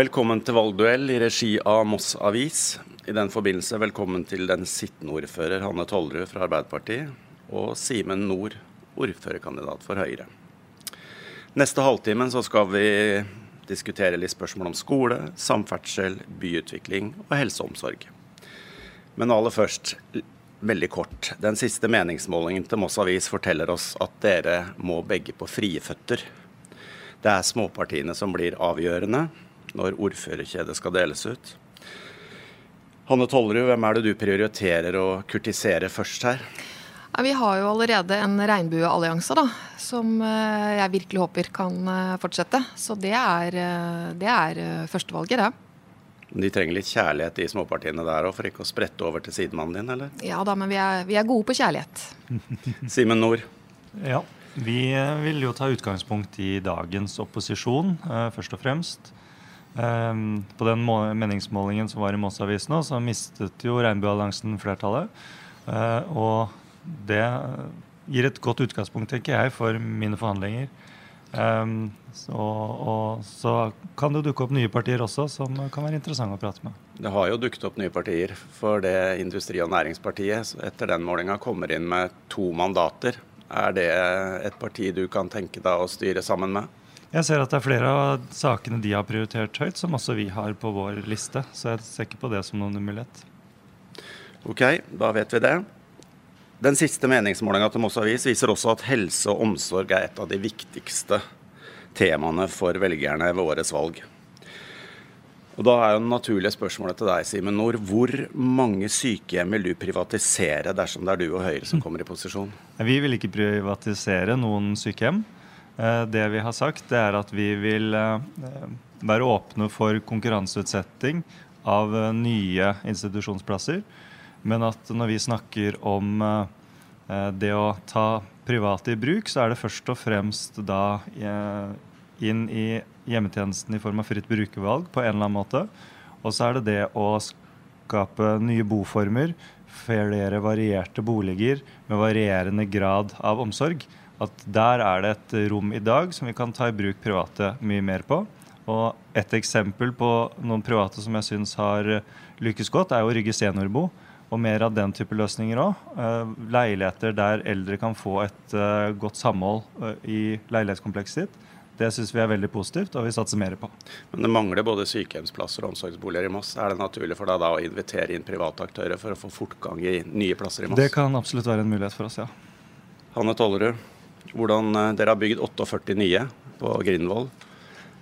Velkommen til valgduell i regi av Moss Avis. I den forbindelse velkommen til den sittende ordfører Hanne Tollerud fra Arbeiderpartiet og Simen Nord, ordførerkandidat for Høyre. Neste halvtimen så skal vi diskutere litt spørsmål om skole, samferdsel, byutvikling og helse og omsorg. Men aller først, veldig kort. Den siste meningsmålingen til Moss Avis forteller oss at dere må begge på frie føtter. Det er småpartiene som blir avgjørende når ordførerkjedet skal deles ut. Hanne Tollerud, hvem er det du prioriterer å kurtisere først her? Vi har jo allerede en regnbueallianse da, som eh, jeg virkelig håper kan eh, fortsette. Så det er, eh, det er førstevalget, det. De trenger litt kjærlighet, de småpartiene der òg, for ikke å sprette over til sidemannen din, eller? Ja da, men vi er, vi er gode på kjærlighet. Simen Nord? Ja, vi vil jo ta utgangspunkt i dagens opposisjon, først og fremst. Um, på den meningsmålingen som var i Moss-avisen, så mistet jo Regnbuealliansen flertallet. Uh, og det gir et godt utgangspunkt, tenker jeg, for mine forhandlinger. Um, så, og så kan det dukke opp nye partier også som kan være interessante å prate med. Det har jo dukket opp nye partier, for det Industri- og Næringspartiet etter den målinga kommer inn med to mandater. Er det et parti du kan tenke deg å styre sammen med? Jeg ser at det er flere av sakene de har prioritert høyt, som også vi har på vår liste. Så jeg ser ikke på det som noen umulighet. Ok, da vet vi det. Den siste meningsmålinga til Moss Avis viser også at helse og omsorg er et av de viktigste temaene for velgerne ved årets valg. Og Da er jo det naturlige spørsmålet til deg, Simen Nord. Hvor mange sykehjem vil du privatisere dersom det er du og Høyre som kommer i posisjon? Vi vil ikke privatisere noen sykehjem. Eh, det vi har sagt, det er at vi vil eh, være åpne for konkurranseutsetting av eh, nye institusjonsplasser. Men at når vi snakker om det å ta private i bruk, så er det først og fremst da inn i hjemmetjenesten i form av fritt brukervalg på en eller annen måte. Og så er det det å skape nye boformer, flere varierte boliger med varierende grad av omsorg at der er det et rom i dag som vi kan ta i bruk private mye mer på. Og et eksempel på noen private som jeg syns har lykkes godt, er jo Rygge seniorbo. Og mer av den type løsninger òg. Eh, leiligheter der eldre kan få et eh, godt samhold eh, i leilighetskomplekset sitt. Det syns vi er veldig positivt, og vi satser mer på. Men det mangler både sykehjemsplasser og omsorgsboliger i Moss. Er det naturlig for deg da å invitere inn private aktører for å få fortgang i nye plasser i Moss? Det kan absolutt være en mulighet for oss, ja. Hanne Tollerud, hvordan eh, dere har bygd 48 nye på Grindvoll.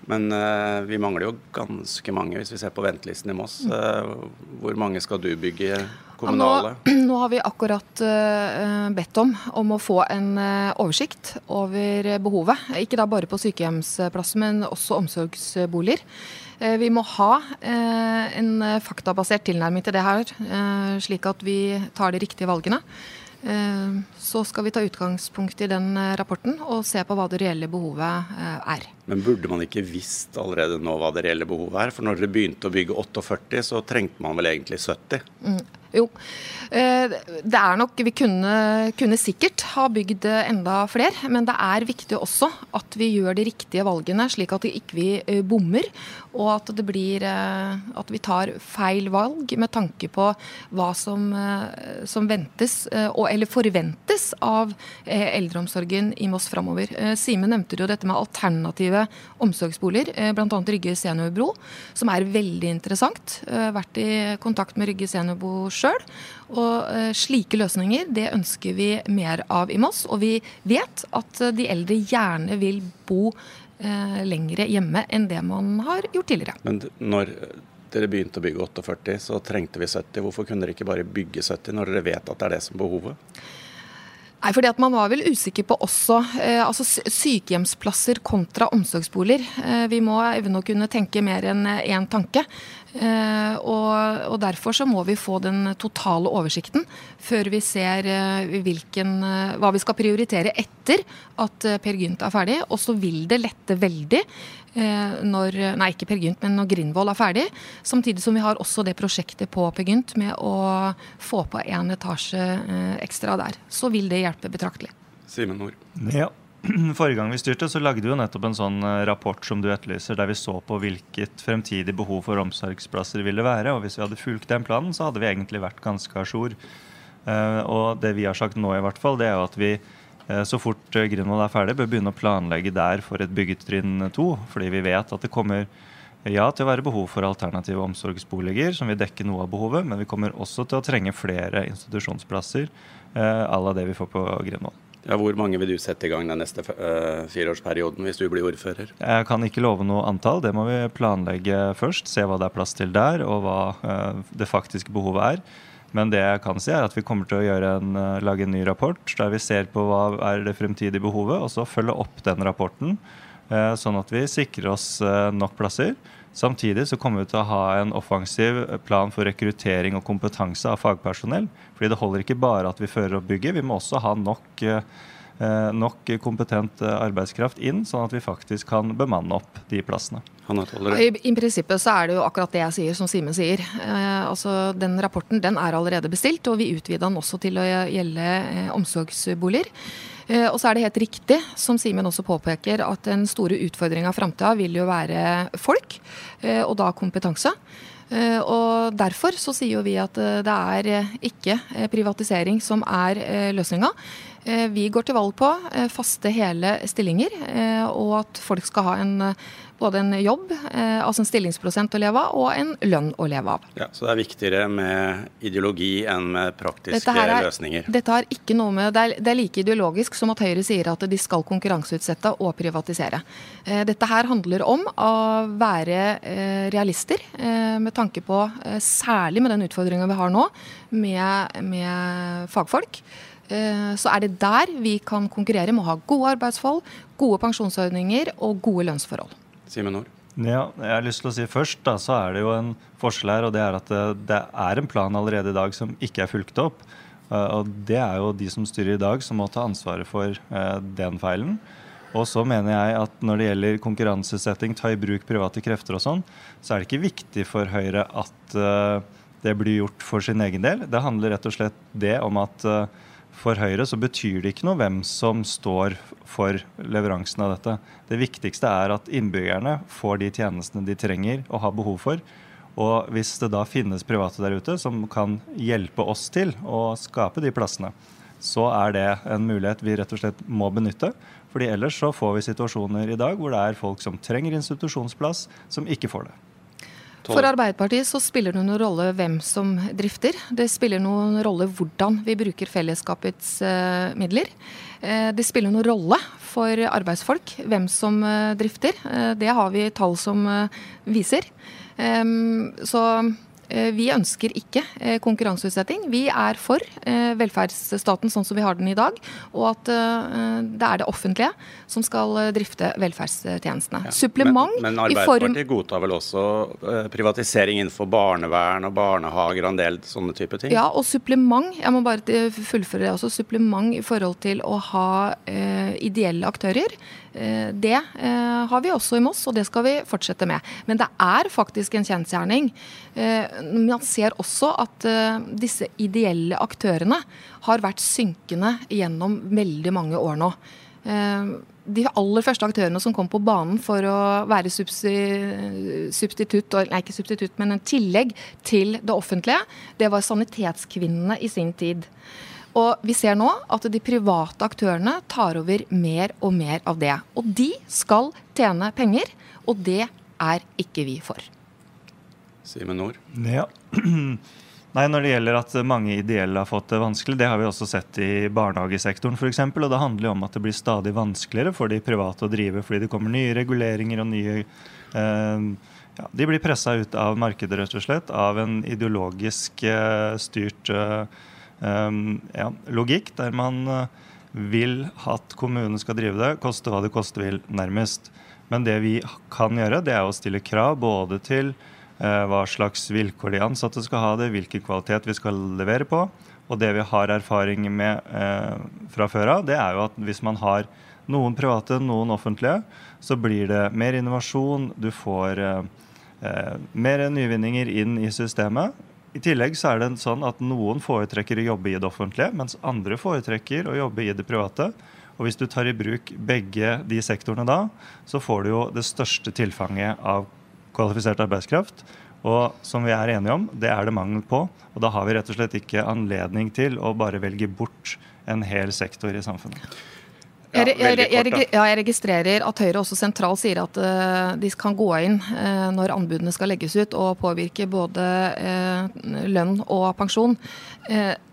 Men uh, vi mangler jo ganske mange hvis vi ser på ventelisten i Moss. Uh, hvor mange skal du bygge kommunale? Ja, nå, nå, har vi akkurat uh, bedt om om å få en oversikt over behovet. Ikke da bare på sykehjemsplasser, men også omsorgsboliger. Vi må ha en faktabasert tilnærming til det her, slik at vi tar de riktige valgene. Eh, så skal vi ta utgangspunkt i den eh, rapporten og se på hva det reelle behovet eh, er. Men burde man ikke visst allerede nå hva det reelle behovet er? For når dere begynte å bygge 48, så trengte man vel egentlig 70? Mm. Jo, det er nok Vi kunne, kunne, sikkert ha bygd enda flere, men det er viktig også at vi gjør de riktige valgene, slik at vi ikke bommer og at blir eh, at vi tar feil valg med tanke på hva som, eh, som ventes, eh, eller forventes, av eldreomsorgen i Moss framover. Simen nevnte jo dette med alternative omsorgsboliger, bl.a. Rygge seniorbro, som er veldig interessant. Vært i kontakt med Rygge seniorbro sjøl. Og slike løsninger det ønsker vi mer av i Moss. Og vi vet at de eldre gjerne vil bo eh, lengre hjemme enn det man har gjort tidligere. Men når dere begynte å bygge 48, så trengte vi 70. Hvorfor kunne dere ikke bare bygge 70 når dere vet at det er det som er behovet? Nei, fordi at Man var vel usikker på også eh, altså sykehjemsplasser kontra omsorgsboliger. Eh, vi må evne å kunne tenke mer enn én tanke. Eh, og, og, Derfor så må vi få den totale oversikten før vi ser eh, hvilken, eh, hva vi skal prioritere etter at Per Gynt er ferdig. Og så vil det lette veldig når Nei, ikke Per Gynt, men når Grindvoll er ferdig. Samtidig som vi har også det prosjektet på Per Gynt med å få på en etasje ekstra der. Så vil det hjelpe betraktelig. Simen Nord. Ja, Forrige gang vi styrte, så lagde vi jo nettopp en sånn eh, rapport som du etterlyser, der vi så på hvilket fremtidig behov for omsorgsplasser ville være. Og hvis vi hadde fulgt den planen, så hadde vi egentlig vært ganske a jour. Uh, og det vi har sagt nå, i hvert fall, det er jo at vi uh, så fort Grindvoll er ferdig, bør begynne å planlegge der for et byggetrinn to. Fordi vi vet at det kommer ja til å være behov for alternative omsorgsboliger, som vil dekke noe av behovet, men vi kommer også til å trenge flere institusjonsplasser à la det vi får på Grindvoll. Ja, hvor mange vil du sette i gang den neste uh, fireårsperioden hvis du blir ordfører? Jeg kan ikke love noe antall, det må vi planlegge først. Se hva det er plass til der, og hva uh, det faktiske behovet er. Men det jeg kan si er at vi kommer til å en, uh, lage en ny rapport der vi ser på hva er det fremtidige behovet, og så følge opp den rapporten. Sånn at vi sikrer oss nok plasser. Samtidig så kommer vi til å ha en offensiv plan for rekruttering og kompetanse av fagpersonell. Fordi det holder ikke bare at vi fører opp bygget, vi må også ha nok, eh, nok kompetent arbeidskraft inn, sånn at vi faktisk kan bemanne opp de plassene. I, I, prinsippet så er det jo akkurat det jeg sier, som Simen sier. Eh, altså Den rapporten den er allerede bestilt, og vi utvida den også til å gjelde eh, omsorgsboliger. Eh, og så er det helt riktig, som Simen også påpeker, at den store utfordringa framtida vil jo være folk, eh, og da kompetanse. Eh, og Derfor så sier jo vi at det er ikke privatisering som er løsninga. Vi går til valg på faste hele stillinger, og at folk skal ha en både en jobb, eh, altså en stillingsprosent å leve av, og en lønn å leve av. Ja, Så det er viktigere med ideologi enn med praktiske dette er, løsninger? Dette har ikke noe med, det er, det er, like ideologisk som at Høyre sier at de skal konkurranseutsette og privatisere. Eh, dette her handler om å være eh, realister med tanke på, særlig med den utfordringa vi har nå, med, med fagfolk så er det der vi kan konkurrere med å ha gode arbeidsforhold, gode pensjonsordninger og gode lønnsforhold. Simen Nord? Ja, jeg har lyst til å si Først da, så er det jo en forskjell her, og det er at det, det, er en plan allerede i dag som ikke er fulgt opp. Uh, og Det er jo de som styrer i dag, som må ta ansvaret for den feilen. Og så mener jeg at når det gjelder konkurransesetting, ta i bruk private krefter og sånn, så er det ikke viktig for Høyre at det blir gjort for sin egen del. Det handler rett og slett det om at for Høyre så betyr det ikke noe hvem som står for leveransen av dette. Det viktigste er at innbyggerne får de tjenestene de trenger og har behov for. Og hvis det da finnes private der ute som kan hjelpe oss til å skape de plassene, så er det en mulighet vi rett og slett må benytte. Fordi ellers så får vi situasjoner i dag hvor det er folk som trenger institusjonsplass, som ikke får det. For Arbeiderpartiet så spiller det noen rolle hvem som drifter. Det spiller noen rolle hvordan vi bruker fellesskapets uh, midler. Uh, det spiller noen rolle for arbeidsfolk hvem som uh, drifter. det har vi tall som viser. Um, så Eh, vi ønsker ikke eh, konkurranseutsetting. Vi er for eh, velferdsstaten sånn som vi har den i dag, og at det er det offentlige som skal drifte velferdstjenestene. Ja, Supplement men, men Arbeiderpartiet form... godtar vel også privatisering innenfor barnevern og barnehager og en del sånne type ting? Ja, og supplement. Jeg må bare fullføre det også. Supplement i forhold til å ha eh, ideelle aktører. Eh, det eh, har vi også i Moss, og det skal vi fortsette med. Men det er faktisk en kjensgjerning. Eh, man ser også at disse ideelle aktørene har vært synkende gjennom veldig mange år nå. De aller første aktørene som kom på banen for å være substitutt, nei ikke substitutt, men en tillegg til det offentlige, det var sanitetskvinnene i sin tid. Og vi ser nå at de private aktørene tar over mer og mer av det. Og de skal tjene penger, og det er ikke vi for. Simen Nord? Ja. Nei, Når det gjelder at mange ideelle har fått det vanskelig, det har vi også sett i barnehagesektoren f.eks. Og det handler jo om at det blir stadig vanskeligere for de private å drive fordi det kommer nye reguleringer og nye eh, ja, De blir pressa ut av markedet, rett og slett, av en ideologisk eh, styrt eh, ja, logikk, der man eh, vil at kommunen skal drive det, koste hva det koste vil, nærmest. Men det vi kan gjøre, det er å stille krav både til eh, hva slags vilkår de ansatte skal ha det, hvilken kvalitet vi skal levere på. Og det vi har erfaring med eh, fra før av, det er jo at hvis man har noen private, noen offentlige, så blir det mer innovasjon, du får eh mer nyvinninger inn i systemet. I tillegg så er det sånn at noen foretrekker å jobbe i det offentlige, mens andre foretrekker å jobbe i det private. Og hvis du tar i bruk begge de sektorene da, så får du jo det største tilfanget av kvalifisert arbeidskraft. Og som vi er enige om, det er det mangel på. Og da har vi rett og slett ikke anledning til å bare velge bort en hel sektor i samfunnet. Ja, jeg, jeg, jeg, ja, jeg, registrerer at Høyre også sentralt sier at uh, de kan gå inn uh, når anbudene skal legges ut og påvirke både uh, lønn og pensjon.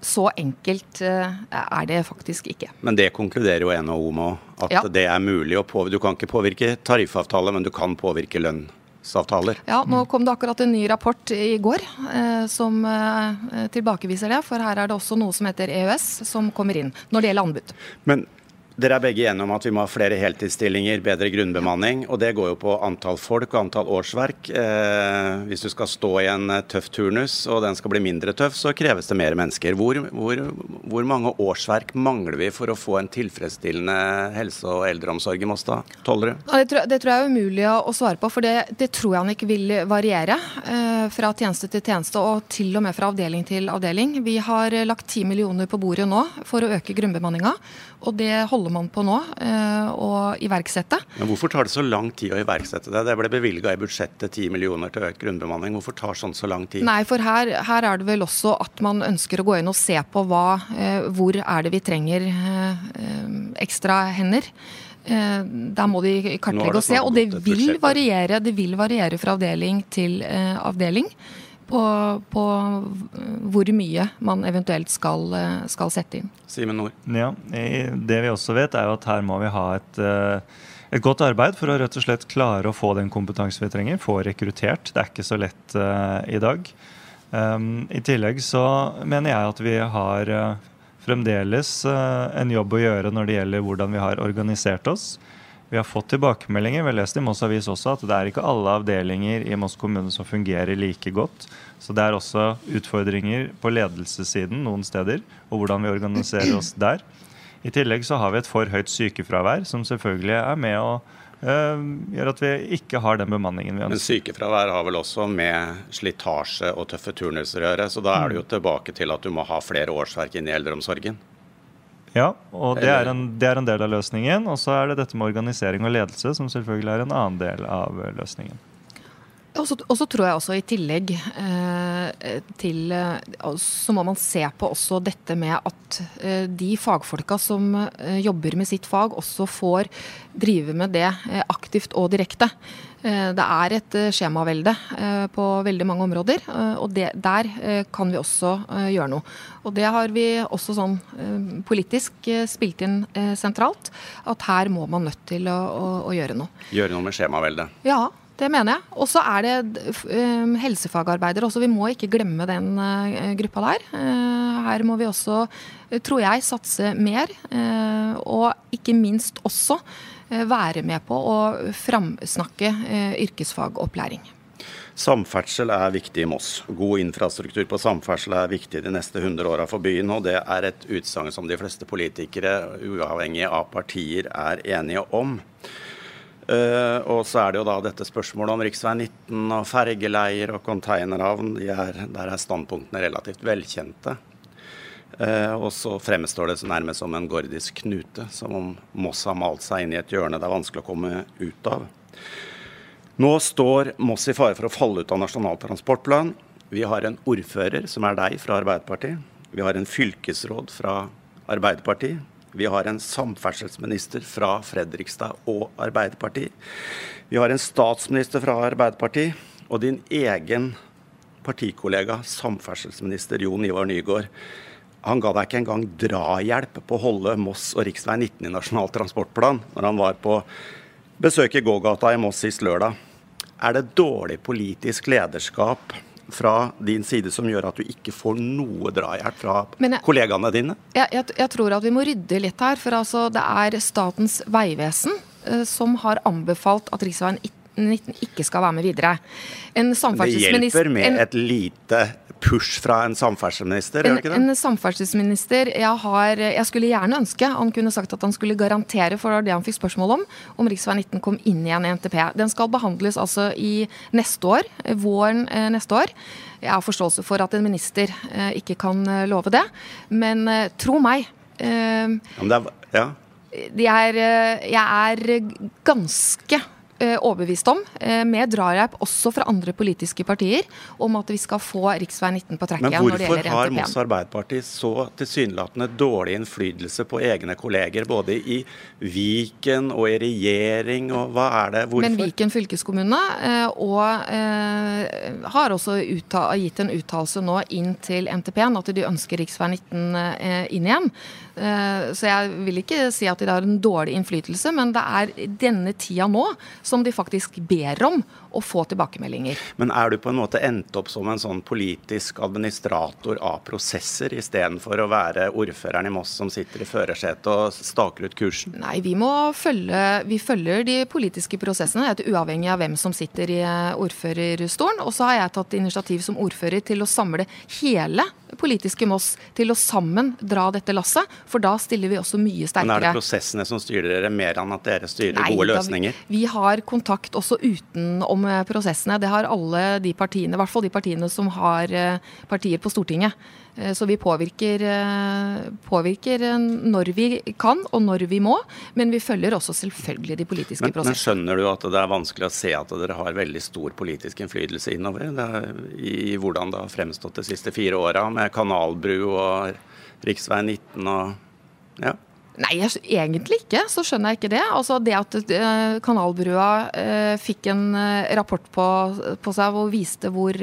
så enkelt er det faktisk ikke. Men det konkluderer jo NHO med, at ja. det er mulig å påvirke. Du kan ikke påvirke tariffavtale, men du kan påvirke lønn. Ja, Nå kom det akkurat en ny rapport i går eh, som eh, tilbakeviser det. For her er det også noe som heter EØS som kommer inn når det gjelder anbud. Men dere er begge enige om at vi må ha flere heltidsstillinger, bedre grunnbemanning. og Det går jo på antall folk og antall årsverk. Eh, hvis du skal stå i en eh, tøff turnus og den skal bli mindre tøff, så kreves det mer mennesker. Hvor, hvor, hvor mange årsverk mangler vi for å få en tilfredsstillende helse- og eldreomsorg i Moss da? Tollerud? Det, tror, det tror jeg er umulig å svare på, for det, det tror jeg han ikke vil variere eh, fra tjeneste til tjeneste, og til og med fra avdeling til avdeling. Vi har lagt ti millioner på bordet nå for å øke grunnbemanninga. Og det holder man på nå eh, å iverksette. Men Hvorfor tar det så lang tid å iverksette det? Det ble bevilga i budsjettet 10 millioner til økt grunnbemanning. Hvorfor tar sånn så lang tid? Nei, for her, her, er det vel også at man ønsker å gå inn og se på hva, eh, hvor er det vi trenger eh, ekstra hender. Der må de kartlegge og se, og det vil variere, det vil variere fra avdeling til avdeling på, på, hvor mye man eventuelt skal, skal sette inn. Simen Nord. Ja, det vi også vet, er jo at her må vi ha et, eh, et godt arbeid for å rett og slett klare å få den kompetansen vi trenger, få rekruttert. Det er ikke så lett uh, i dag. Um, I tillegg så mener jeg at vi har uh, fremdeles uh, en jobb å gjøre når det gjelder hvordan vi har organisert oss. Vi har fått tilbakemeldinger vi har lest i Moss Avis også, at det er ikke alle avdelinger i Moss kommune som fungerer like godt. Så det er også utfordringer på ledelsessiden noen steder, og hvordan vi organiserer oss der. I tillegg så har vi et for høyt sykefravær, som selvfølgelig er med å øh, gjøre at vi ikke har den bemanningen vi ønsker. Men sykefravær har vel også med slitasje og tøffe turnuser å gjøre, så da er det jo tilbake til at du må ha flere årsverk inn i eldreomsorgen. Ja, og det er, en, det er, en, del av løsningen. Og så er det dette med organisering og ledelse, som selvfølgelig er en annen del av løsningen. Og så tror jeg også i tillegg eh, til eh, Så må man se på også dette med at eh, de fagfolka som eh, jobber med sitt fag, også får drive med det eh, aktivt og direkte. Eh, det er et skjemavelde på veldig mange områder, og det, der kan vi også gjøre noe. Og det har vi også sånn politisk spilt inn sentralt, at her må man nødt til å, å, å gjøre noe. Gjøre noe med skjemaveldet? Ja, det mener jeg. Og så er det um, helsefagarbeidere også. Vi må ikke glemme den uh, gruppa der. Uh, her må vi også, uh, tror jeg, satse mer. og ikke minst også være med på å framsnakke yrkesfagopplæring. Samferdsel er viktig i Moss. God infrastruktur på samferdsel er viktig de neste 100 åra for byen. Og det er et utsagn som de fleste politikere, uavhengig av partier, er enige om. Uh, og så er det jo da dette spørsmålet om rv. 19 og fergeleier og containerhavn. De der er standpunktene relativt velkjente. Uh, og så fremstår det så nærmest som en gordisk knute, som om Moss har malt seg inn i et hjørne det er vanskelig å komme ut av. Nå står Moss i fare for å falle ut av Nasjonal transportplan. Vi har en ordfører, som er deg, fra Arbeiderpartiet. Vi har en fylkesråd fra Arbeiderpartiet. Vi har en samferdselsminister fra Fredrikstad og Arbeiderpartiet. Vi har en statsminister fra Arbeiderpartiet. Og din egen partikollega, samferdselsminister Jon Ivar Nygaard, han ga deg ikke engang drahjelp på å holde Moss og rv. 19 i Nasjonal transportplan når han var på besøk i gågata i Moss sist lørdag. Er det dårlig politisk lederskap fra din side som gjør at du ikke får noe drahjelp fra jeg, kollegaene dine? Jeg, jeg, jeg, tror at vi må rydde litt her. For altså, det er Statens vegvesen eh, som har anbefalt at riksveien 19 ikke skal være med videre. det hjelper med en, et lite push fra en samferdselsminister? En, en samferdselsminister jeg, har, jeg skulle gjerne ønske han kunne sagt at han skulle garantere for det han fikk spørsmål om, om rv. 19 kom inn igjen i NTP. Den skal behandles altså i neste år, våren eh, neste år. Jeg har forståelse for at en minister eh, ikke kan eh, love det, men tro meg. ja, men det er, ja. Jeg er, jeg er ganske Eh, overbevist om, eh, med drahjelp også fra andre politiske partier, om at vi skal få rv. 19 på trekk igjen Men hvorfor har Moss Arbeiderparti så tilsynelatende dårlig innflytelse på egne kolleger, både i Viken og i regjering, og hva er det? Hvorfor? Men Viken fylkeskommune eh, og, eh, har også gitt en uttalelse nå inn til NTP-en at de ønsker rv. 19 eh, inn igjen. Eh, så jeg vil ikke si at de har en dårlig innflytelse, men det er denne tida nå som de faktisk ber om å få tilbakemeldinger. Men er du på en måte endt opp som en sånn politisk administrator av prosesser, istedenfor å være ordføreren i Moss som sitter i førersetet og staker ut kursen? Nei, vi må følge Vi følger de politiske prosessene, uavhengig av hvem som sitter i ordførerstolen. Og så har jeg tatt initiativ som ordfører til å samle hele politiske Moss til å sammen dra dette lasset, for da stiller vi også mye sterkere. Men Er det prosessene som styrer dere, mer enn at dere styrer Nei, gode løsninger? Vi, vi, har kontakt også utenom eh, prosessene. Det har alle de partiene, i hvert fall de partiene som har eh, partier på Stortinget. Eh, så vi påvirker, eh, påvirker, eh, når vi kan og når vi må, men vi følger også selvfølgelig de politiske men, prosessene. Men skjønner du at det er vanskelig å se at dere har veldig stor politisk innflytelse innover? I hvordan det har fremstått de siste fire åra, med kanalbru og rv. 19 og ja. Nei, jeg, egentlig ikke. Så skjønner jeg ikke det. Altså Det at uh, Kanalbrua uh, fikk en uh, rapport på, på, seg og viste hvor,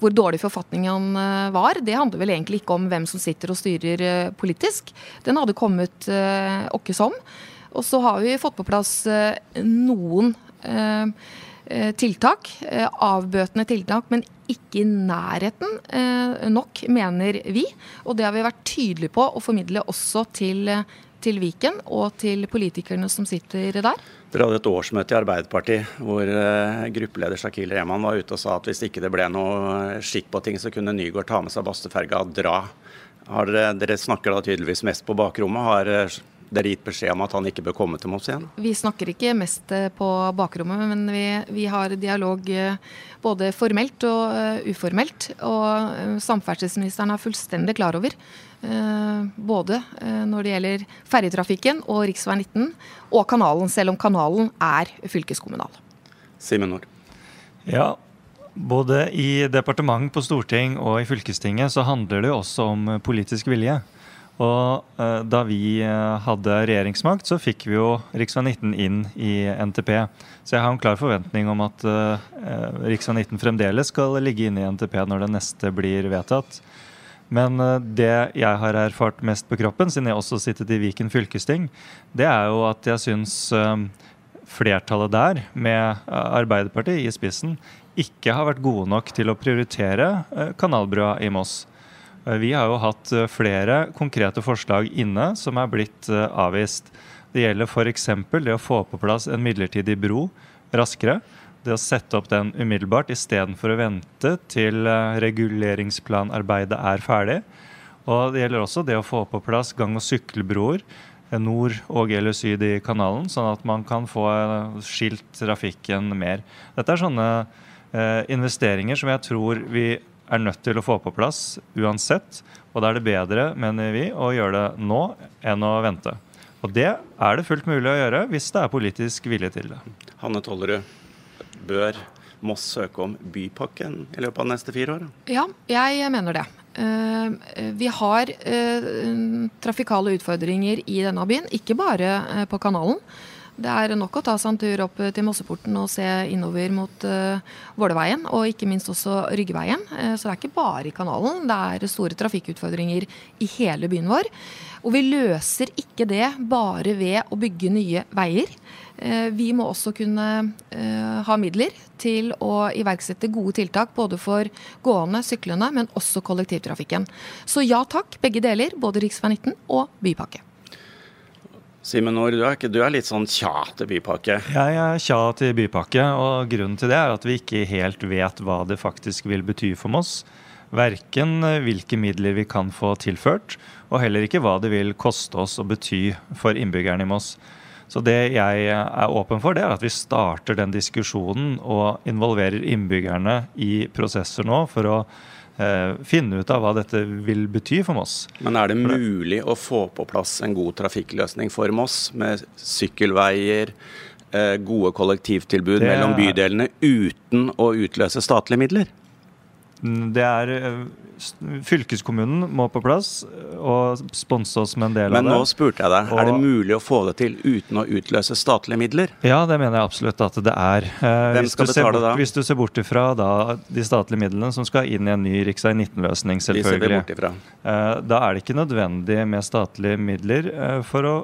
hvor dårlig forfatningen var, det handler vel egentlig ikke om hvem som sitter og styrer politisk. Den hadde kommet uh, åkke som. Og så har vi fått på plass noen tiltak, avbøtende tiltak, men ikke i nærheten nok, mener vi. Og det har vi vært tydelige på å formidle også til til Viken og til politikerne som sitter der? Dere hadde et årsmøte i Arbeiderpartiet hvor uh, gruppeleder Shakil Rehman var ute og sa at hvis ikke det ble noe skikk på ting, så kunne Nygaard ta med seg Bastøferga og dra. Dere, dere snakker da tydeligvis mest på bakrommet. Har uh, dere gitt beskjed om at han ikke bør komme til Moss igjen? Vi snakker ikke mest eh, på bakrommet, men vi, vi har dialog både formelt og uformelt. Og samferdselsministeren er fullstendig klar over Eh, både eh, når det gjelder ferjetrafikken og rv. 19 og kanalen, selv om kanalen er fylkeskommunal. Simen Nord. Ja, både i departement, på storting og i fylkestinget så handler det jo også om politisk vilje. Og eh, da vi hadde regjeringsmakt, så fikk vi jo rv. 19 inn i NTP. Så jeg har en klar forventning om at rv. 19 fremdeles skal ligge inne i NTP når det neste blir vedtatt. Men eh, det jeg har erfart mest på kroppen, siden jeg også sittet i Viken fylkesting, det er jo at jeg syns eh, flertallet der, med Arbeiderpartiet i spissen, ikke har vært gode nok til å prioritere eh, kanalbrua i Moss. Vi har jo hatt flere konkrete forslag inne som er blitt avvist. Det gjelder f.eks. det å få på plass en midlertidig bro raskere det å sette opp den umiddelbart istedenfor å vente til eh, reguleringsplanarbeidet er ferdig. Og Det gjelder også det å få på plass gang- og sykkelbroer eh, nord og eller syd i kanalen, sånn at man kan få eh, skilt trafikken mer. Dette er sånne eh, investeringer som jeg tror vi er nødt til å få på plass uansett. Og da er det bedre, mener vi, å gjøre det nå enn å vente. Og det er det fullt mulig å gjøre hvis det er politisk vilje til det. Hanne Tollerud, bør Moss søke om bypakken i løpet av de neste fire år? Ja, jeg mener det. Eh, vi har eh, trafikale utfordringer i denne byen, ikke bare eh, på kanalen. Det er nok å ta seg en tur opp til Mosseporten og se innover mot uh, Vålerveien, og ikke minst også Ryggeveien. Uh, så det er ikke bare i kanalen, det er store trafikkutfordringer i hele byen vår. Og vi løser ikke det bare ved å bygge nye veier. Uh, vi må også kunne ha midler til å iverksette gode tiltak både for gående, syklende, men også kollektivtrafikken. Så ja takk, begge deler. Både rv. 19 og bypakke. Simen Aar, du, du, er litt sånn tja til bypakke? Jeg er tja til bypakke, og grunnen til det er at vi ikke helt vet hva det faktisk vil bety for Moss. Verken hvilke midler vi kan få tilført, og heller ikke hva det vil koste oss å bety for innbyggerne i Moss. Så det jeg er åpen for, det er at vi starter den diskusjonen og involverer innbyggerne i prosesser nå for å finne ut av hva dette vil bety for Moss. Men er det mulig å få på plass en god trafikkløsning for Moss, med sykkelveier, eh, gode kollektivtilbud det... mellom bydelene, uten å utløse statlige midler? Det er eh, Fylkeskommunen må på plass og sponse oss med en del Men av det. Men nå spurte jeg deg, og... er det mulig å få det til uten å utløse statlige midler? Ja, det mener jeg absolutt at det er. Eh, Hvem skal betale bort, da? Hvis du ser bort ifra da, de statlige midlene som skal inn i en ny rv. 19-løsning, selvfølgelig. Eh, da er det ikke nødvendig med statlige midler for å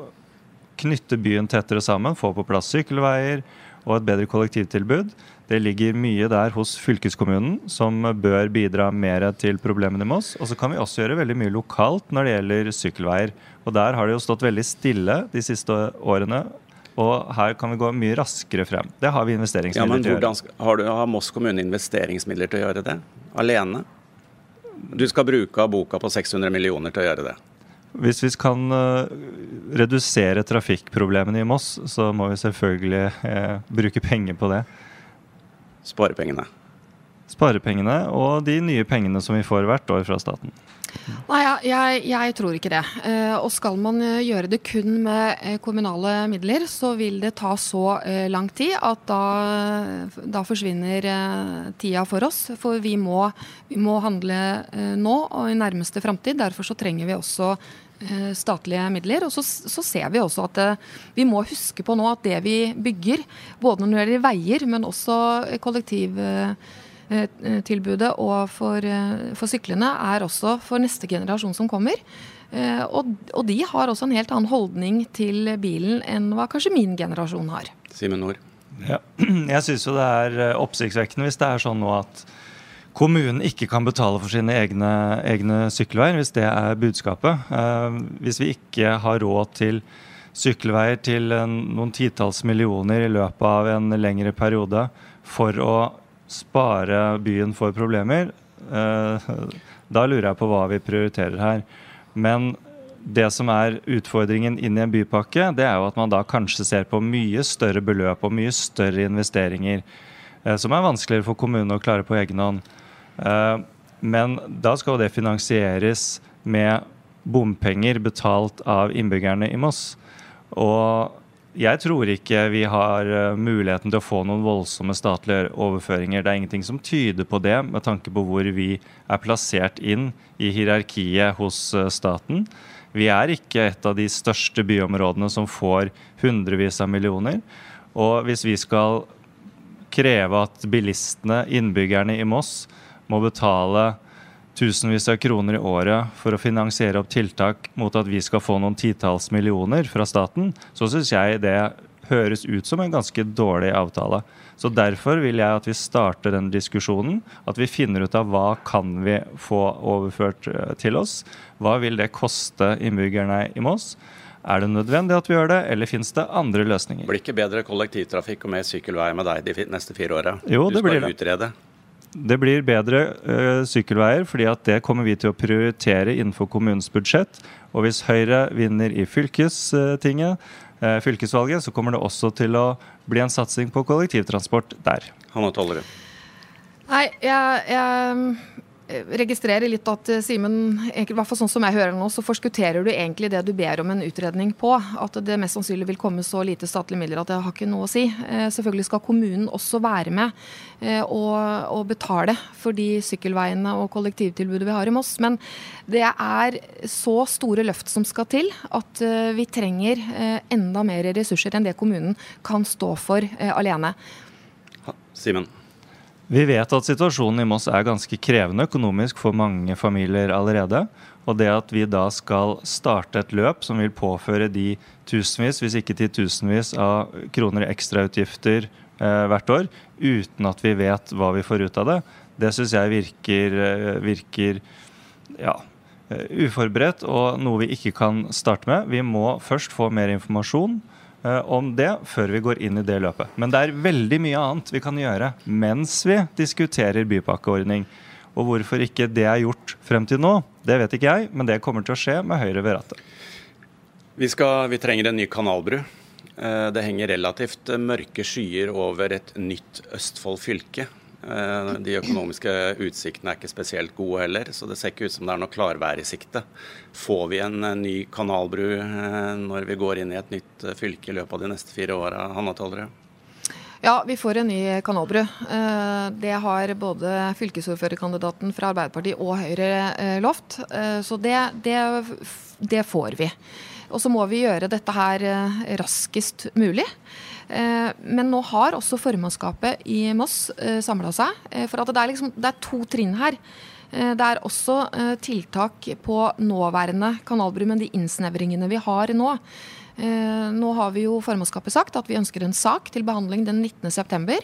knytte byen tettere sammen, få på plass sykkelveier og et bedre kollektivtilbud. Det ligger mye der hos fylkeskommunen som bør bidra mer til problemene i Moss. Og så kan vi også gjøre veldig mye lokalt når det gjelder sykkelveier. Og der har det jo stått veldig stille de siste årene. Og her kan vi gå mye raskere frem. Det har vi investeringsmidler ja, men til å gjøre. Har, du, har Moss kommune investeringsmidler til å gjøre det? Alene? Du skal bruke av boka på 600 millioner til å gjøre det. Hvis vi kan uh, redusere trafikkproblemene i Moss, så må vi selvfølgelig uh, bruke penger på det sparepengene? Sparepengene og de nye pengene som vi får hvert år fra staten. Nei, jeg, jeg, tror ikke det. Eh, og skal man eh, gjøre det kun med eh, kommunale midler, så vil det ta så lang tid at da, da forsvinner tida for oss. For vi må, vi må handle nå og i nærmeste framtid. Derfor så trenger vi også statlige midler. Og så, så, ser vi også at vi må huske på nå at det vi bygger, både når det gjelder veier, men også kollektiv Eh, og for, eh, for, syklene er også for neste generasjon som kommer. Eh, og, og, de har også en helt annen holdning til bilen enn hva kanskje min generasjon har. Simen Nord. Ja. Jeg syns jo det er oppsiktsvekkende hvis det er sånn nå at kommunen ikke kan betale for sine egne, egne sykkelveier, hvis det er budskapet. hvis vi ikke har råd til sykkelveier til noen titalls millioner i løpet av en lengre periode for å spare byen for problemer, eh, da lurer jeg på hva vi prioriterer her. Men det som er utfordringen inn i en bypakke, det er jo at man da kanskje ser på mye større beløp og mye større investeringer, eh, som er vanskeligere for kommunene å klare på egen hånd. Eh, men da skal det finansieres med bompenger betalt av innbyggerne i Moss. Og jeg tror ikke vi har eh, muligheten til å få noen voldsomme statlige overføringer. Det er ingenting som tyder på det, med tanke på hvor vi er plassert inn i hierarkiet hos eh, staten. Vi er ikke et av de største byområdene som får hundrevis av millioner. Og hvis vi skal kreve at bilistene, innbyggerne i Moss, må betale tusenvis av kroner i året for å finansiere opp tiltak mot at vi skal få noen titalls millioner fra staten, så syns jeg det høres ut som en ganske dårlig avtale. Så Derfor vil jeg at vi starter den diskusjonen. At vi finner ut av hva kan vi få overført eh, til oss. Hva vil det koste innbyggerne i Moss? Er det nødvendig at vi gjør det, eller finnes det andre løsninger? Blir ikke bedre kollektivtrafikk og mer sykkelvei med deg de neste fire åra? Jo, det blir det. Utrede. Det blir bedre uh, sykkelveier, fordi at det kommer vi til å prioritere innenfor kommunens budsjett. Og hvis Høyre vinner i fylkestinget, uh, fylkesvalget, så kommer det også til å bli en satsing på kollektivtransport der. Hanne Tollerud. Nei, jeg, jeg registrerer litt at Simon, Simen, i hvert fall sånn som jeg hører nå, så forskutterer du egentlig det du ber om en utredning på. At det mest sannsynlig vil komme så lite statlige midler at det har ikke noe å si. Eh, selvfølgelig skal kommunen også være med eh, og, og betale for de sykkelveiene og kollektivtilbudet vi har i Moss. Men det er så store løft som skal til at vi trenger enda mer ressurser enn det kommunen kan stå for alene. Simen. Vi vet at situasjonen i Moss er ganske krevende økonomisk for mange familier allerede. Og det at vi da skal starte et løp som vil påføre de tusenvis, hvis ikke titusenvis av kroner i ekstrautgifter eh, hvert år, uten at vi vet hva vi får ut av det, det syns jeg virker, eh, virker ja, eh, uforberedt og noe vi ikke kan starte med. Vi må først få mer informasjon. Eh, om det før vi går inn i det løpet. Men det er veldig mye annet vi kan gjøre mens vi diskuterer bypakkeordning. Og hvorfor ikke det er gjort frem til nå, det vet ikke jeg, men det kommer til å skje med Høyre ved rattet. Vi, vi trenger en ny kanalbru. Eh, det henger relativt mørke skyer over et nytt Østfold fylke. De økonomiske utsiktene er ikke spesielt gode heller, så det ser ikke ut som det er noe klarvær i sikte. Får vi en ny kanalbru når vi går inn i et nytt fylke i løpet av de neste fire åra, Hanna Tollerød? Ja, vi får en ny kanalbru. Det har både fylkesordførerkandidaten fra Arbeiderpartiet og Høyre lovt. Så det, det, det får vi. Og så må vi gjøre dette her eh, raskest mulig. Eh, men nå har også formannskapet i Moss eh, samla seg. For det er, liksom, det er to trinn her. Det er også tiltak på nåværende kanalbru, men de innsnevringene vi har nå. Eh, nå har vi jo formannskapet sagt at vi ønsker en sak til behandling den 19.9.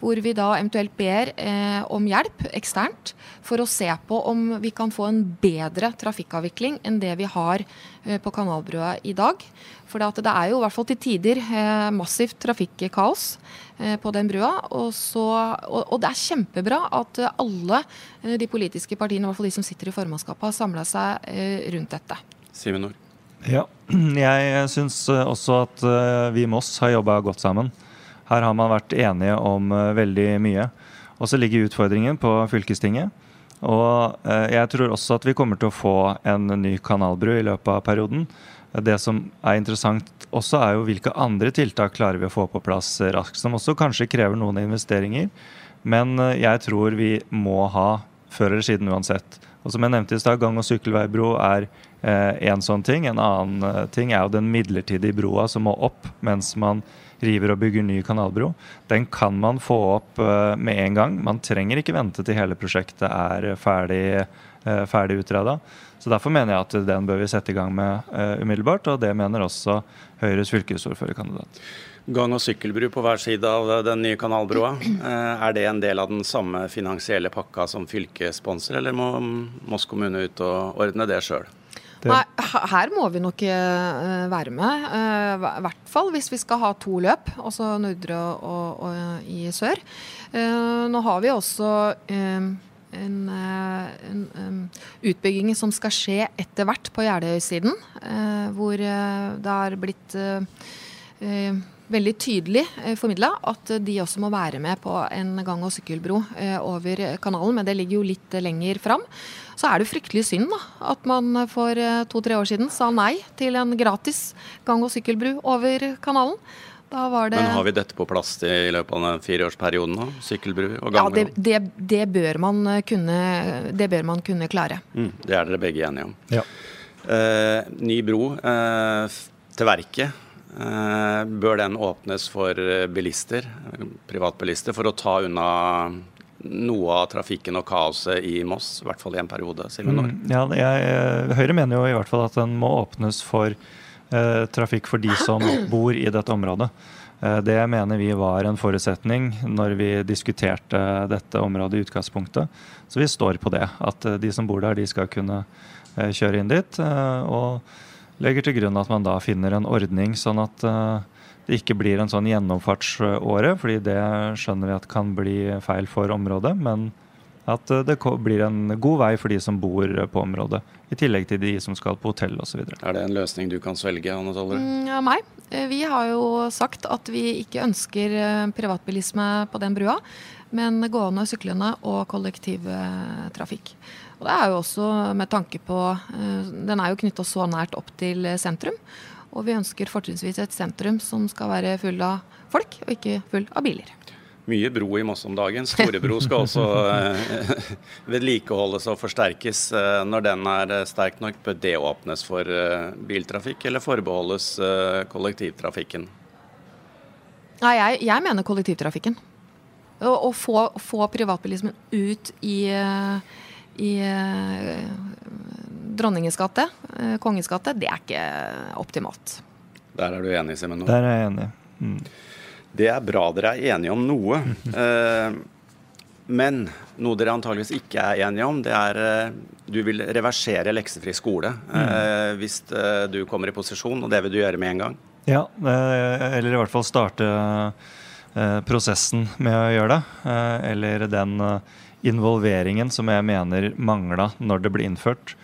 Hvor vi da eventuelt ber eh, om hjelp eksternt for å se på om vi kan få en bedre trafikkavvikling enn det vi har eh, på Kanalbrua i dag. For det er jo i hvert fall til tider eh, massivt trafikkaos eh, på den brua. Og, så, og, og, det er kjempebra at alle eh, de politiske partiene, i hvert fall de som sitter i formannskapet, har samla seg rundt dette. Simen Nord. Ja, jeg syns også at vi i Moss har jobba godt sammen. Her har man vært enige om veldig mye. Og så ligger utfordringen på fylkestinget. Og jeg tror også at vi kommer til å få en ny kanalbru i løpet av perioden. Det som er interessant også, er jo hvilke andre tiltak klarer vi å få på plass raskt. Som også kanskje krever noen investeringer. Men jeg tror vi må ha før eller siden uansett. Og som jeg nevnte i stad, gang- og sykkelveibro er Eh, en sånn ting. En annen eh, ting er jo den midlertidige broa som må opp mens man river og bygger ny kanalbro. Den kan man få opp eh, med en gang. Man trenger ikke vente til hele prosjektet er ferdig, ferdig utreda. Så Derfor mener jeg at den bør vi sette i gang med umiddelbart, og det mener også Høyres fylkesordførerkandidat. Gang- og sykkelbru på hver side av den nye kanalbroa. Er det en del av den samme finansielle pakka som fylket sponser, eller må Moss kommune ut og ordne det sjøl? Nei, her må vi nok være med. I hvert fall hvis vi skal ha to løp, altså Nordre og, og, og i sør. Nå har vi også en, en en utbygging som skal skje etter hvert på Jeløy-siden, hvor det har blitt veldig tydelig eh, formidla at de også må være med på en gang- og sykkelbro eh, over kanalen, men det ligger jo litt lenger fram. Så er det fryktelig synd da, at man for eh, to-tre år siden sa nei til en gratis gang- og sykkelbru over kanalen. Men har vi dette på plass i løpet av den fireårsperioden? da? Sykkelbru og gangbru? Ja, det, det, det, bør kunne, det, bør man kunne, klare. Mm, det er dere begge enige om. Ja. Eh, ny bro eh, til verket. Eh, bør den åpnes for eh, bilister, privatbilister, for å ta unna noe av trafikken og kaoset i Moss, i hvert fall i en periode? Mm, ja, jeg, eh, Høyre mener jo i hvert fall at den må åpnes for eh, trafikk for de som bor i dette området. Eh, det mener vi var en forutsetning når vi diskuterte dette området i utgangspunktet. Så vi står på det. At de som bor der, de skal kunne eh, kjøre inn dit. og legger til grunn at man da finner en ordning sånn at det ikke blir en sånn gjennomfartsåre, fordi det skjønner vi at kan bli feil for området. Men at uh, det blir en god vei for de som bor på området, i tillegg til de som skal på hotell osv. Er det en løsning du kan svelge, Anne Toller? Mm, ja, meg. Eh, vi har jo sagt at vi ikke ønsker privatbilisme på den brua, men gående, syklende og kollektivtrafikk. Og det er jo også med tanke på eh, Den er jo knytta så nært opp til sentrum. Og vi ønsker fortrinnsvis et sentrum som skal være full av folk, og ikke full av biler. Mye bro i Moss om dagen. Storebro skal også eh, vedlikeholdes og forsterkes. Eh, når den er sterk nok, bør det åpnes for biltrafikk, eller forbeholdes kollektivtrafikken? Nei, jeg, jeg mener kollektivtrafikken. Å få, få privatbilismen ut i i eh, Dronningens gate, eh, Kongens gate, det er ikke optimalt. Der er du enig, Simen? Der er jeg enig. Mm. Det er bra dere er enige om noe. Eh, men noe dere antageligvis ikke er enige om, det er du vil reversere leksefri skole mm. hvis du kommer i posisjon, og det vil du gjøre med en gang? Ja, eller i hvert fall starte prosessen med å gjøre det. Eller den involveringen som jeg mener mangla når det ble innført.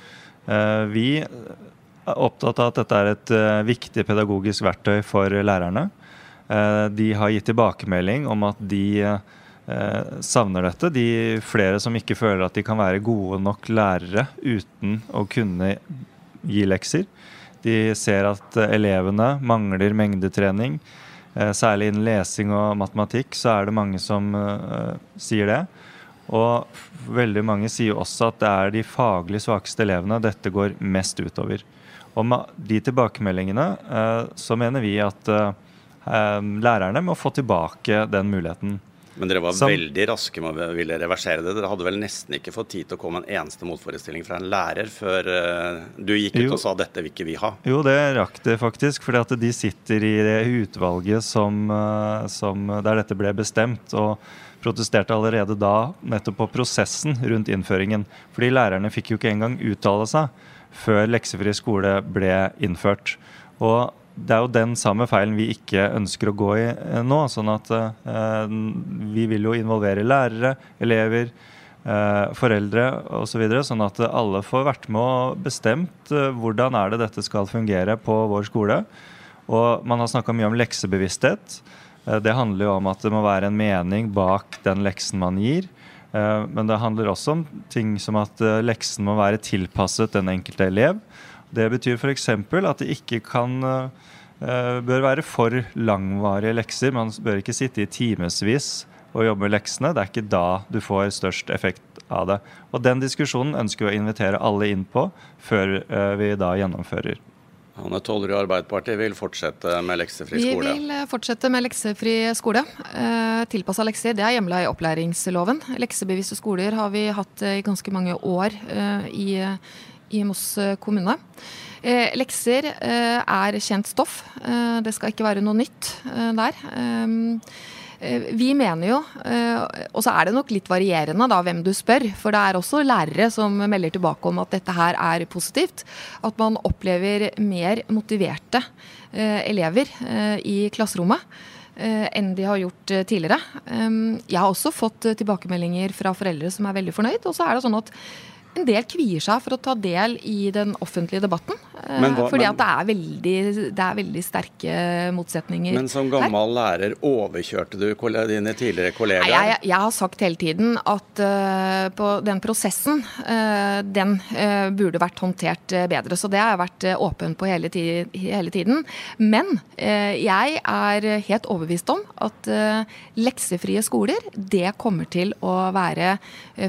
Eh, vi er opptatt av at dette er et eh, viktig pedagogisk verktøy for lærerne. Eh, de har gitt tilbakemelding om at de eh, savner dette. De flere som ikke føler at de kan være gode nok lærere uten å kunne gi lekser. De ser at eh, elevene mangler mengdetrening. Særlig innen lesing og matematikk så er det mange som sier det. Og veldig mange sier også at det er de faglig svakeste elevene dette går mest utover. Og med de tilbakemeldingene så mener vi at uh, med å få tilbake den muligheten. Men dere var Som, veldig raske med å ville reversere det. Dere hadde vel nesten ikke fått tid til å komme en eneste motforestilling fra en lærer før uh, du gikk ut og sa dette vil ikke vi ha? Jo, det rakk det faktisk. at de sitter i det utvalget som, uh, som, der dette ble bestemt. og protesterte allerede da nettopp på prosessen rundt innføringen. Fordi lærerne fikk jo ikke engang uttale seg før leksefri skole ble innført. Og det er jo den samme feilen vi ikke ønsker å gå i eh, nå. sånn at eh, Vi vil jo involvere lærere, elever, eh, foreldre osv. Så videre, sånn at alle får vært med og bestemt eh, hvordan er det dette skal fungere på vår skole. Og Man har snakka mye om leksebevissthet. Eh, det handler jo om at det må være en mening bak den leksen man gir. Eh, men det handler også om ting som at leksen må være tilpasset den enkelte elev. Det betyr f.eks. at det ikke kan uh, bør være for langvarige lekser. Man bør ikke sitte i timevis og jobbe med leksene. Det er ikke da du får størst effekt av det. Og Den diskusjonen ønsker vi å invitere alle inn på før uh, vi da gjennomfører. Anne Tollerud Arbeiderpartiet vil fortsette med leksefri skole? Vi vil eh, fortsette med leksefri skole. Eh, Tilpassa lekser det er hjemla i opplæringsloven. Leksebevisste skoler har vi hatt i ganske mange år eh, i i Moss eh, kommune. Eh, lekser eh, er kjent stoff. Det skal ikke være noe nytt der. Vi mener jo, og så er det nok litt varierende da hvem du spør, for det er også lærere som melder tilbake om at dette her er positivt. At man opplever mer motiverte elever i klasserommet enn de har gjort tidligere. Jeg har også fått tilbakemeldinger fra foreldre som er veldig fornøyd. Og så er det sånn at en del kvier seg for å ta del i den offentlige debatten. Eh, hva, fordi at det er, veldig, det er, veldig, sterke motsetninger Men som gammel lærer, overkjørte du dine tidligere kollegaer? Nei, jeg, jeg, har sagt hele tiden at uh, på den prosessen, uh, den uh, burde vært håndtert bedre. Så det har jeg vært åpen på hele, ti hele tiden. Men jeg er helt overbevist om at leksefrie skoler, det kommer til å være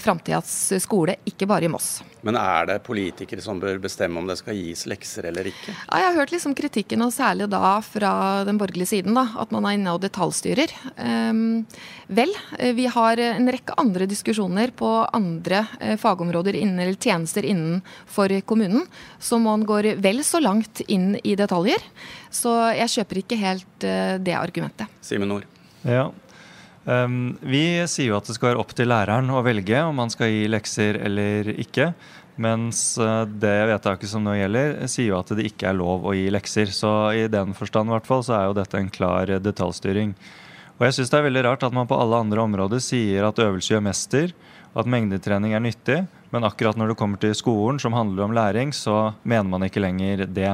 framtidas skole, ikke bare i Moss oss. Men er det politikere som bør bestemme om det skal gis lekser eller ikke? Ja, jeg har hørt liksom kritikken, og særlig da fra den borgerlige siden, da, at man er inne og detaljstyrer. Um, vel, vi har en rekke andre diskusjoner på andre uh, fagområder innen, eller tjenester innenfor kommunen, så man går vel så langt inn i detaljer. Så jeg kjøper ikke helt uh, det argumentet. Simen Nord. Ja, vi sier jo at det skal være opp til læreren å velge om man skal gi lekser eller ikke. Mens uh, det vedtaket som nå gjelder, sier jo at det ikke er lov å gi lekser. Så i den forstand hvert fall, så er jo dette en klar detaljstyring. Og jeg syns det er veldig rart at man på alle andre områder sier at øvelse gjør mester, at mengdetrening er nyttig, men akkurat når det kommer til skolen, som handler om læring, så mener man ikke lenger det.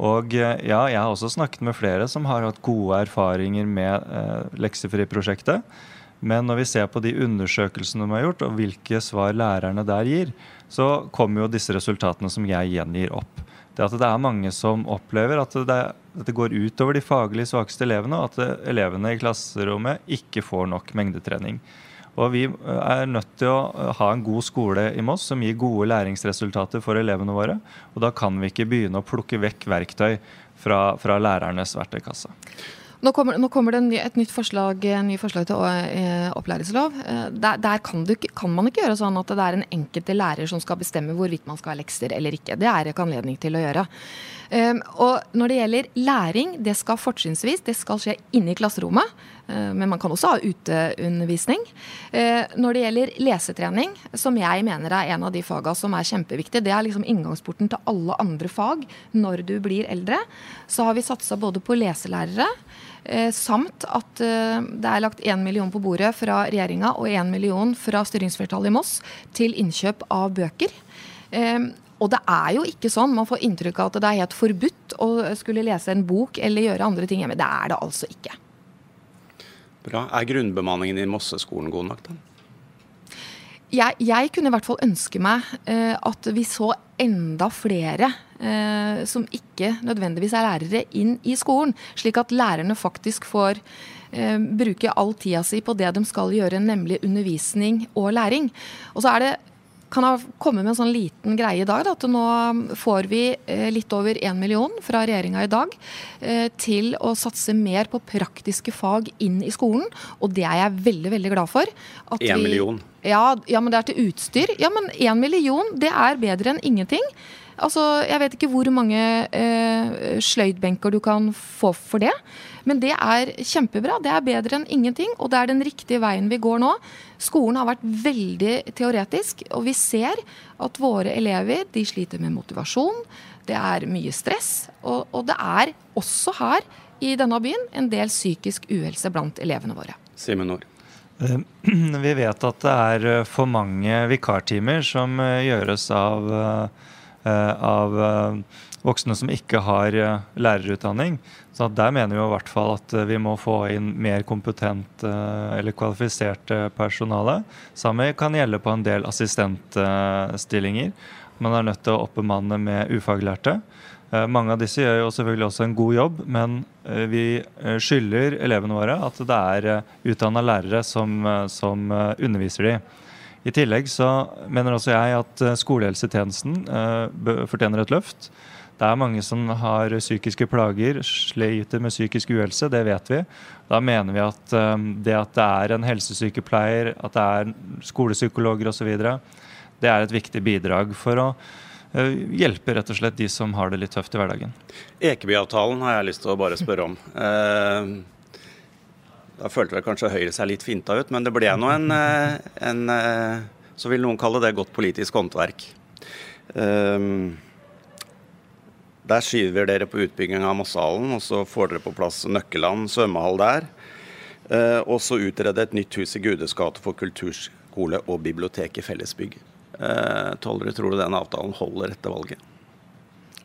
Og eh, ja, jeg har også snakket med flere som har hatt gode erfaringer med eh, leksefriprosjektet. Men når vi ser på de undersøkelsene de har gjort, og hvilke svar lærerne der gir, så kommer jo disse resultatene som jeg gjengir opp. Det at det er mange som opplever at det, at det går utover de faglig svakeste elevene, og at elevene i klasserommet ikke får nok mengdetrening. Og vi eh, er nødt til å eh, ha en god skole i Moss som gir gode læringsresultater for elevene våre. Og da kan vi ikke begynne å plukke vekk verktøy fra, fra lærernes verktøykasse. Nå kommer, nå kommer, det et nytt forslag, en ny forslag til eh, opplæringslov. Der, der kan, du, kan, man ikke gjøre sånn at det er en enkelte lærer som skal bestemme hvorvidt man skal ha lekser eller ikke. Det er ikke anledning til å gjøre. Um, og når det gjelder læring, det skal fortrinnsvis det skal skje inne i klasserommet. Uh, men man kan også ha uteundervisning. Uh, når det gjelder lesetrening, som jeg mener er en av de fagene som er kjempeviktig, det er liksom inngangsporten til alle andre fag når du blir eldre, så har vi satsa både på leselærere. Eh, samt at eh, det er lagt 1 million på bordet fra regjeringa og 1 million fra styringsflertallet i Moss til innkjøp av bøker. Eh, og det er jo ikke sånn, man får inntrykk av at det er helt forbudt å skulle lese en bok eller gjøre andre ting hjemme. Det er det altså ikke. Bra. Er grunnbemanningen i Mosseskolen god nok, da? Jeg, jeg, kunne i hvert fall ønske meg eh, at vi så enda flere eh, som ikke nødvendigvis er lærere, inn i skolen. Slik at lærerne faktisk får eh, bruke all tida si på det de skal gjøre, nemlig undervisning og læring. Og så er det kan jeg komme med en sånn liten greie i dag. Da, at nå får vi eh, litt over 1 million fra regjeringa i dag eh, til å satse mer på praktiske fag inn i skolen. Og det er jeg veldig veldig glad for. Én million? Ja, ja, men det er til utstyr. Ja, men én million, det er bedre enn ingenting. Altså, Jeg vet ikke hvor mange eh, sløydbenker du kan få for det. Men det er kjempebra. Det er bedre enn ingenting, og det er den riktige veien vi går nå. Skolen har vært veldig teoretisk, og vi ser at våre elever de sliter med motivasjon. Det er mye stress, og, og det er også her i denne byen en del psykisk uhelse blant elevene våre. Simen Nord. Eh, vi vet at det er eh, for mange vikartimer som eh, gjøres av, av voksne som ikke har lærerutdanning. Så der mener vi i hvert fall at vi må få inn mer kompetent eller kvalifisert personale. Samme kan gjelde på en del assistentstillinger. Man er nødt til å oppbemanne med ufaglærte. Eh, mange av disse gjør jo selvfølgelig også en god jobb, men eh, vi eh, skylder elevene våre at det er utdanna lærere som, som underviser de. I tillegg så mener også jeg at skolehelsetjenesten fortjener et løft. Det er mange som har psykiske plager, sliter med psykisk uhelse, det vet vi. Da mener vi at um, det at det er en helsesykepleier, at det er skolepsykologer osv., det er et viktig bidrag for å uh, hjelpe rett og slett de som har det litt tøft i hverdagen. Ekebyavtalen har jeg lyst til å bare spørre om. Uh, da følte vel kanskje Høyre seg litt finta ut, men det ble nå en, uh, en Så vil noen kalle det godt politisk håndverk. Uh, der skyver dere på utbygging av Mosshallen, og så får dere på plass Nøkkeland svømmehall der. Eh, og så utrede et nytt hus i Gudes gate for kulturskole og bibliotek i fellesbygg. Eh, Tollere, tror du den avtalen holder etter valget?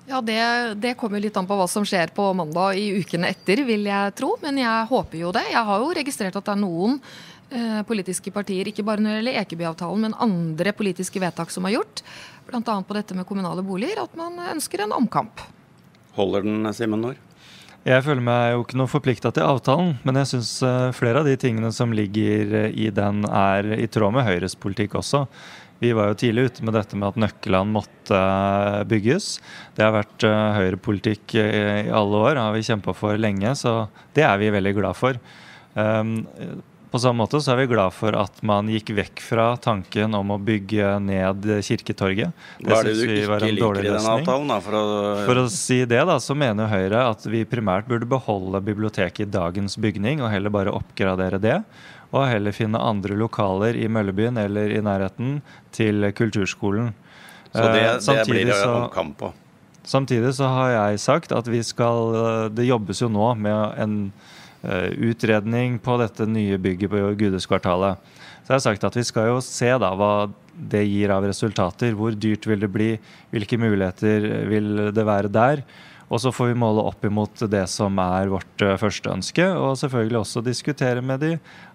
Ja, det, det, kommer litt an på hva som skjer på mandag i ukene etter, vil jeg tro. Men jeg håper jo det. Jeg har jo registrert at det er noen eh, politiske partier, ikke bare når det gjelder Ekebyavtalen, men andre politiske vedtak som er gjort, bl.a. på dette med kommunale boliger, at man ønsker en omkamp. Holder den, Simen Nord? Jeg føler meg jo ikke noe forplikta til avtalen, men jeg syns eh, flere av de tingene som ligger eh, i den, er i tråd med Høyres politikk også. Vi var jo tidlig ute med dette med at Nøkkeland måtte eh, bygges. Det har vært høyrepolitikk i alle år, har vi kjempa for lenge, så det er vi veldig glad for. På samme måte så er vi glad for at man gikk vekk fra tanken om å bygge ned Kirketorget. Det Hva er det du ikke liker i den avtalen? Da, for, å... for, å... si det, da, så mener Høyre at vi primært burde beholde biblioteket i dagens bygning, og heller bare oppgradere det. Og heller finne andre lokaler i Møllebyen eller i nærheten til kulturskolen. Så det, det eh, blir det omkamp på? Samtidig så har jeg sagt at vi skal Det jobbes jo nå med en Eh, utredning på dette nye bygget på Gudeskvartalet. Så jeg har sagt at vi skal jo se da hva det gir av resultater. Hvor dyrt vil det bli? Hvilke muligheter vil det være der? Og så får vi måle opp imot det som er vårt uh, første ønske, og selvfølgelig også diskutere med de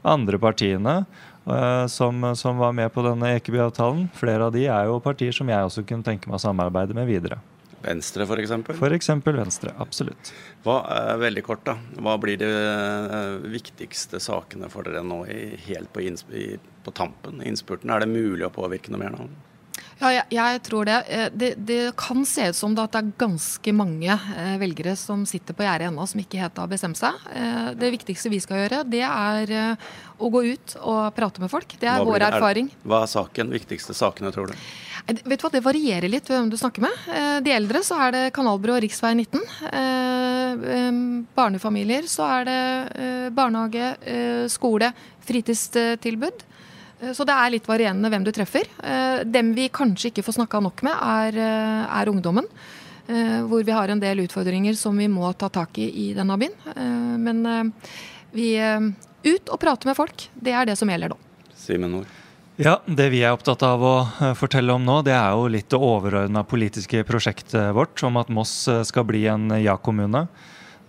andre partiene uh, som, som, var med på denne Ekeby-avtalen. Flere av de er jo partier som jeg også kunne tenke meg å samarbeide med videre. Venstre f.eks.? F.eks. Venstre, absolutt. Hva, eh, veldig kort da, hva blir de eh, viktigste sakene for dere nå i, helt på, på tampen, innspurten? Er det mulig å påvirke noe mer nå? Ja, jeg, jeg tror det. Eh, det. det. kan se ut som det at det er ganske mange velgere som sitter på gjerdet ennå, som ikke helt har bestemt seg. Det viktigste vi skal gjøre, det er å gå ut og prate med folk. Det er vår erfaring. Er, hva er saken, viktigste sakene, tror du? Vet du hva, Det varierer litt hvem du snakker med. Eh, de eldre så er det Kanalbro og rv. 19. Eh, barnefamilier så er det eh, barnehage, skole, fritidstilbud. Så det er litt varierende hvem du treffer. Dem vi kanskje ikke får snakka nok med, er, er, ungdommen. Hvor vi har en del utfordringer som vi må ta tak i i denne byen. Men vi ut og prate med folk, det er det som gjelder nå. Simen Nord. Ja, Det vi er opptatt av å eh, fortelle om nå, det er jo litt det overordna politiske prosjektet vårt om at Moss eh, skal bli en ja-kommune.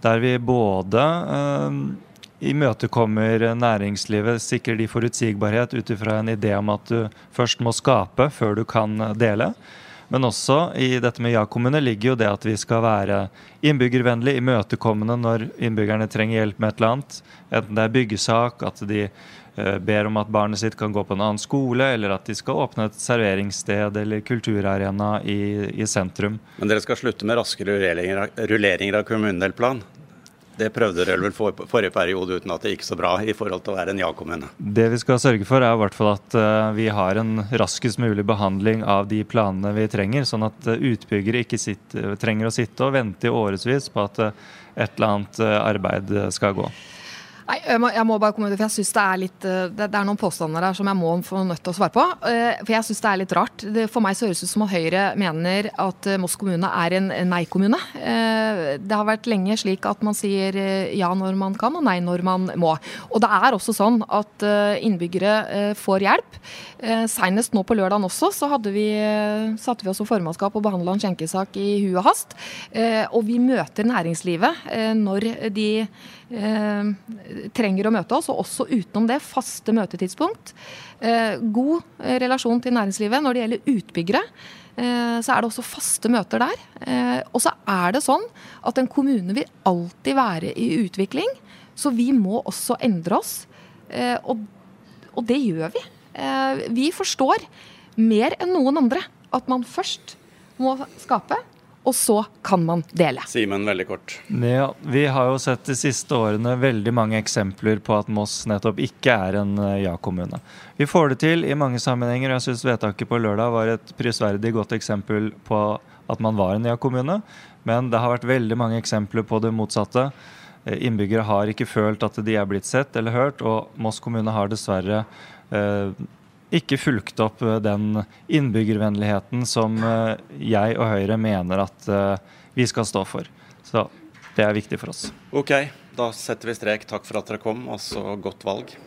Der vi både eh, imøtekommer næringslivet, sikrer de forutsigbarhet ut ifra en idé om at du først må skape før du kan dele. Men også i dette med ja-kommune ligger jo det at vi skal være innbyggervennlig, imøtekommende når innbyggerne trenger hjelp med et eller annet. Enten det er byggesak, at de eh, ber om at barnet sitt kan gå på en annen skole, eller at de skal åpne et serveringssted eller kulturarena i, i sentrum. Men dere skal slutte med raske rulleringer, rulleringer av kommunedelplan? Det prøvde dere vel for, forrige periode uten at det gikk så bra i forhold til å være en ja-kommune? Det vi skal sørge for er i hvert fall at uh, vi har en raskest mulig behandling av de planene vi trenger, sånn at uh, utbyggere ikke sitter, trenger å sitte og vente i årevis på at et eller annet arbeid skal gå. Nei, jeg må, jeg må, bare komme ut, for jeg synes Det er litt, eh, det, det, er noen påstander her som jeg må få nødt til å svare på. Eh, for jeg syns det er litt rart. Det, for meg så høres det ut som at Høyre mener at eh, Moss kommune er en nei-kommune. Det har vært lenge slik at man sier ja når man kan og nei når man må. Og det er også sånn at innbyggere får hjelp. Senest nå på lørdagen også så vi, satte vi oss som formannskap og behandla en skjenkesak i hu og hast. Og vi møter næringslivet når de trenger å møte oss, og også utenom det faste møtetidspunkt. Eh, god eh, relasjon til næringslivet når det gjelder utbyggere. Eh, så er det også faste møter der. Eh, og så er det sånn at en kommune vil alltid være i utvikling, så vi må også endre oss. Eh, og, og, det gjør vi. vi forstår mer enn noen andre at man først må skape, og så kan man dele. Simen, veldig kort. Ja, vi har jo sett de siste årene veldig mange eksempler på at Moss nettopp ikke er en eh, ja-kommune. Vi får det til i mange sammenhenger, og jeg syns vedtaket på lørdag var et prisverdig godt eksempel på at man var en ja-kommune. Men det har vært veldig mange eksempler på det motsatte. Eh, innbyggere har ikke følt at de er blitt sett eller hørt, og Moss kommune har dessverre eh, ikke fulgt opp eh, den innbyggervennligheten som eh, jeg og Høyre mener at eh, vi skal stå for. Så det er viktig for oss. Ok, da setter vi strek. Takk for at dere kom, og så godt valg.